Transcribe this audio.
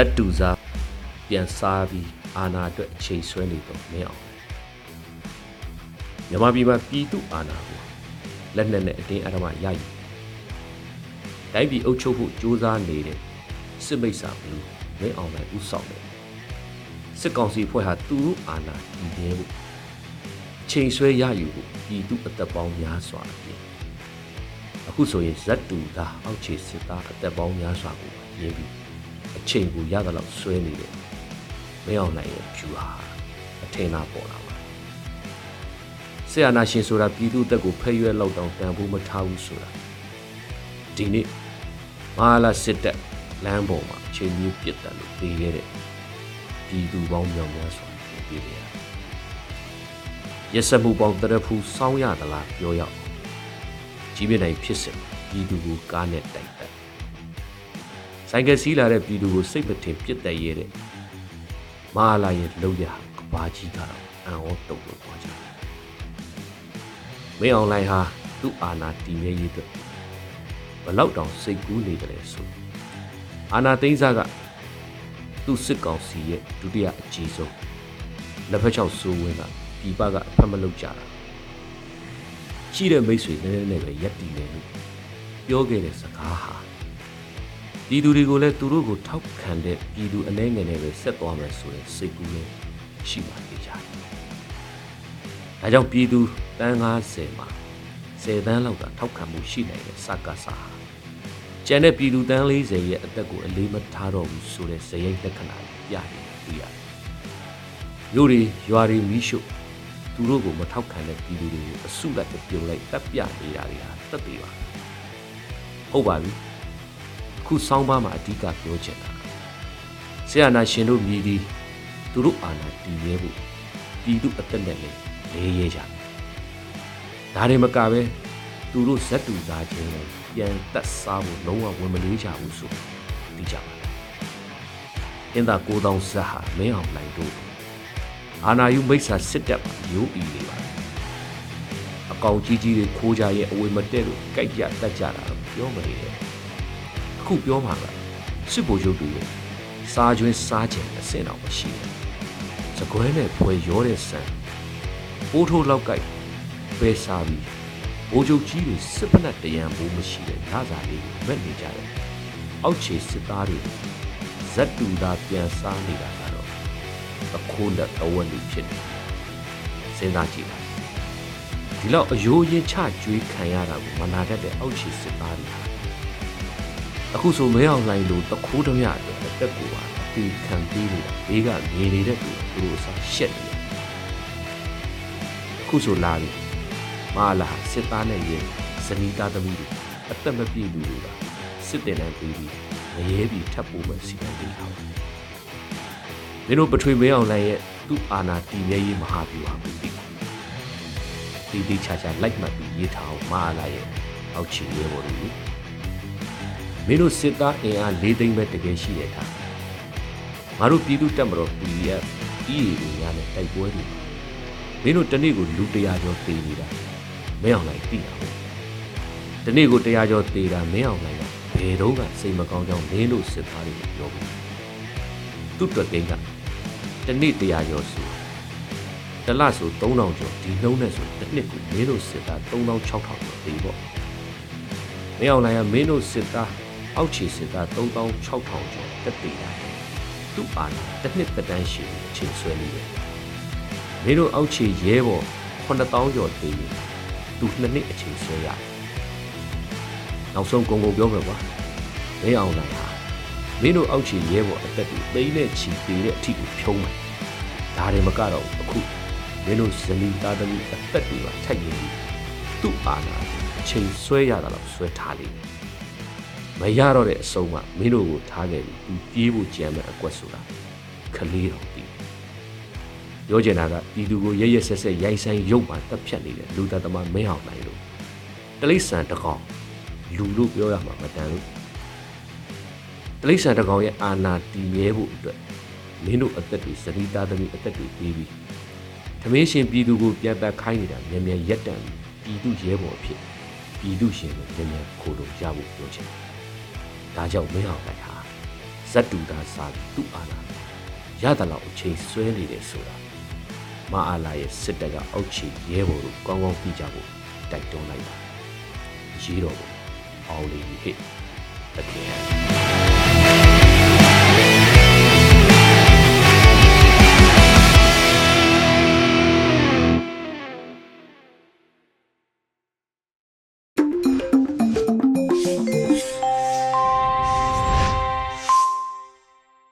က်တူစားပြန်စားပြီးအာနာအတွက်အချိန်ဆွဲနေတော့မင်းအောင်မြန်မာပြည်မှာပြည်သူအာဏာကိုလက်နက်နဲ့အတင်းအဓမ္မရယူတိုင်းပြည်အုပ်ချုပ်ဖို့ကြိုးစားနေတဲ့စစ်မိတ်ဆာဘူးမင်းအောင်လည်းဥဆောင်တယ်စစ်ကောင်စီဖွဲ့ဟာသူတို့အာဏာတည်မြဲဖို့ချိန်ဆွဲရယူဖို့ပြည်သူအသက်ပေါင်းများစွာအပြင်အခုဆိုရင်ဇက်တူသားအောက်ခြေစစ်သားအသက်ပေါင်းများစွာကိုရင်းပြီး အချိန်ကိုရသလောက်ဆွဲနေတယ်မင်းအောင်နိုင်ရဲ့ဖြူဟာအထင်သာပေါ်လာပါဆရာနာရှင်ဆိုတာပြည်သူတက်ကိုဖဲ့ရွက်လောက်တောင်တန်ဖိုးမထားဘူးဆိုတာဒီနေ့မဟာလာစစ်တပ်လမ်းပေါ်မှာအချိန်ကြီးပြစ်တက်လို့ပြေးခဲ့တဲ့ပြည်သူပေါင်းမြောက်များစွာပြေးခဲ့ရရက်စက်မှုပေါင်းတရဖူးစောင်းရသလားပြောရအောင်ကြီးပြနိုင်ဖြစ်စဉ်ပြည်သူကိုကားနဲ့တိုက်တက် ဆိုင်ကစီးလာတဲ့ပြည်သူကိုစိတ်မထင်ပြစ်တက်ရတဲ့မဟာလာရဲ့လောက်ရကဘာကြီးကတော့အံ့ဩတုန်လို့ပြောကြတယ်မင်းအွန်လိုင်းဟာသူ့အာဏာတည်မြဲရေးအတွက်ဘလောက်တောင်စိတ်ကူးနေတယ်လဲဆိုအာဏာသိမ်းစားကသူ့စစ်ကောင်စီရဲ့ဒုတိယအကြီးဆုံးလက်ဖက်ချောက်စိုးဝင်းကပြည်ပကအဖက်မလုပ်ကြတာရှိတဲ့မိတ်ဆွေနည်းနည်းနဲ့ပဲရက်တည်နေလို့ပြောခဲ့တဲ့စကားဟာ ပြည်သူတွေကိုလည်းသူတို့ကိုထောက်ခံတဲ့ပြည်သူအနေငယ်နဲ့ပဲဆက်သွားမယ်ဆိုတဲ့စိတ်ကူးနဲ့ရှိပါသေးတယ်။ဒါကြောင့်ပြည်သူတန်း90မှာ10တန်းလောက်ကထောက်ခံမှုရှိနိုင်တဲ့စကားစာကျန်တဲ့ပြည်သူတန်း40ရဲ့အသက်ကိုအလေးမထားတော့ဘူးဆိုတဲ့ဇယိတ်လက္ခဏာပြနေတွေ့ရတယ်။မြို့တွေရွာတွေမိရှုသူတို့ကိုမထောက်ခံတဲ့ပြည်သူတွေကိုအစုလိုက်ပြုံလိုက်တပ်ပြနေတာတွေဟာတက်သေးပါဟုတ်ပါပြီ ခုဆောင်းပါးမှာအဓိကပြောချင်တာဆရာနာရှင်တို့မြည်ဒီသူတို့အာဏာတည်ရဲဖို့ပြည်သူအသက်နဲ့လည်းလေးရဲကြဒါတွေမကပဲသူတို့ဇက်တူသားချင်းလည်းပြန်တက်စားဖို့လုံးဝဝင်မလေးကြဘူးဆိုသိကြပါလားအင်းသာကိုတောင်ဇက်ဟာမင်းအောင်နိုင်တို့အာနာယုမိတ်ဆာစစ်တပ်မှာမျိုးအီနေပါအကောင်ကြီးကြီးတွေခိုးကြရဲ့အဝေမတက်လို့ကြိုက်ကြတတ်ကြတာပြောမနေနဲ့ အခုပြောမှာကစစ်ဘိုလ်ချုပ်တွေစားကျွင်းစားချင်အစင်တော့မရှိဘူးစကွဲနဲ့ဖွဲရောတဲ့ဆန်ပိုးထိုးလောက်ကြိုက်ပဲစားပြီးဘိုးချုပ်ကြီးတွေစစ်ဖက်နဲ့တရံဘိုးမရှိတဲ့ဓာစာလေးကိုမက်နေကြတယ်အောက်ခြေစစ်သားတွေဇက်တူသားပြန်စားနေတာကတော့အခိုးလက်အဝက်လူဖြစ်နေစဉ်းစားကြည့်ပါဒီလောက်အယိုးရင်ချကျွေးခံရတာကိုမနာတတ်တဲ့အောက်ခြေစစ်သားတွေဟာ အခုဆိုမဲအောင်လိုင်းလိုတခိုးတမရအတွက်အသက်ကိုပါအတီခံပြီးနေတာဘေးကမြေနေတဲ့သူသူတို့အစားရှက်နေတယ်အခုဆိုလာပြီမလာစစ်သားနဲ့ရဲဇနီးသားသမီးတွေအသက်မပြည့်လူတွေကစစ်တင်တဲ့ပြီးပြီးမရဲပြီးထပ်ပိုးမဲ့စီကံပေးထားတယ်မင်းတို့ပထွေမဲအောင်လိုင်းရဲ့သူ့အာဏာတည်မြဲရေးမဟာဗျူဟာကိုသိတီတီချာချာလိုက်မှတ်ပြီးရေးထားအောင်မအားလာရဲ့အောက်ချီရဲဘော်တွေ မင်းတို့စစ်သားအင်အား၄သိန်းပဲတကယ်ရှိရတာငါတို့ပြည်သူတက်မတော် PDF EAO များနဲ့တိုက်ပွဲတွေမင်းတို့တနေ့ကိုလူ100ကျော်တေးနေတာမင်းအောင်လိုက်သိတာဟုတ်တနေ့ကို100ကျော်တေးတာမင်းအောင်လိုက်ကဘယ်တော့ကစိတ်မကောင်းကြောင်းမင်းတို့စစ်သားတွေကိုပြောဘူးသူ့အတွက်ကိန်းကတနေ့100ကျော်ဆိုတလဆို3000ကျော်ဒီနှုံးနဲ့ဆိုတစ်နှစ်ကိုမင်းတို့စစ်သား3600ကျော်တေးပေါ့မင်းအောင်လိုင်ကမင်းတို့စစ်သား အောက်ခြေစစ်သား3600ကျော်တက်တေးတာသူ့အာဏာတစ်နှစ်တန်းရှိအချိန်ဆွဲနေတယ်မင်းတို့အောက်ခြေရဲဘော်9000ကျော်တေးရင်သူနှစ်နှစ်အချိန်ဆွဲရတယ်နောက်ဆုံးကုန်ကုန်ပြောမယ်ကွာမင်းအောင်လိုင်ဟာမင်းတို့အောက်ခြေရဲဘော်အသက်တွေသိမ်းတဲ့ချီသေးတဲ့အထီကိုဖြုံးမယ်ဒါတွေမကတော့အခုမင်းတို့ဇနီးသားသမီးအသက်တွေပါထက်ရင်သူ့အာဏာအချိန်ဆွဲရတာတော့ဆွဲထားလိမ့်မယ် မရတော့တဲ့အဆုံးမှမင်းတို့ကိုထားခဲ့ပြီးသူပြေးဖို့ကြံမဲ့အကွက်ဆိုတာခလေးတော်တည်ပြောချင်တာကပြည်သူကိုရရဆက်ဆက်ရိုက်ဆိုင်ရုပ်မှတက်ဖြတ်နေတဲ့လူသားသမားမင်းအောင်နိုင်လို့တလိษံတကောင်လူလို့ပြောရမှာမတန်လို့တလိษံတကောင်ရဲ့အာဏာတည်မြဲဖို့အတွက်မင်းတို့အသက်တွေစရိသားသမီးအသက်တွေပြီးပြီးသမင်းရှင်ပြည်သူကိုပြန်တက်ခိုင်းနေတာမြန်မြန်ရက်တန်ပြည်သူရဲဘော်ဖြစ်ပြည်သူရှင်ကိုမြန်မြန်ခိုးလို့ရဖို့ပြောချင် ဒါကြောင့်မင်းအောင်လိုက်ဟာဇတ်တူသားစားပြီးသူ့အာဏာရသလောက်အချိန်ဆွဲနေတယ်ဆိုတာမအားလာရဲ့စစ်တပ်ကအောက်ခြေရဲဘော်တို့ကောင်းကောင်းသိကြဖို့တိုက်တွန်းလိုက်ပါရေးတော်ကိုအောင်လေးဟစ်တကယ်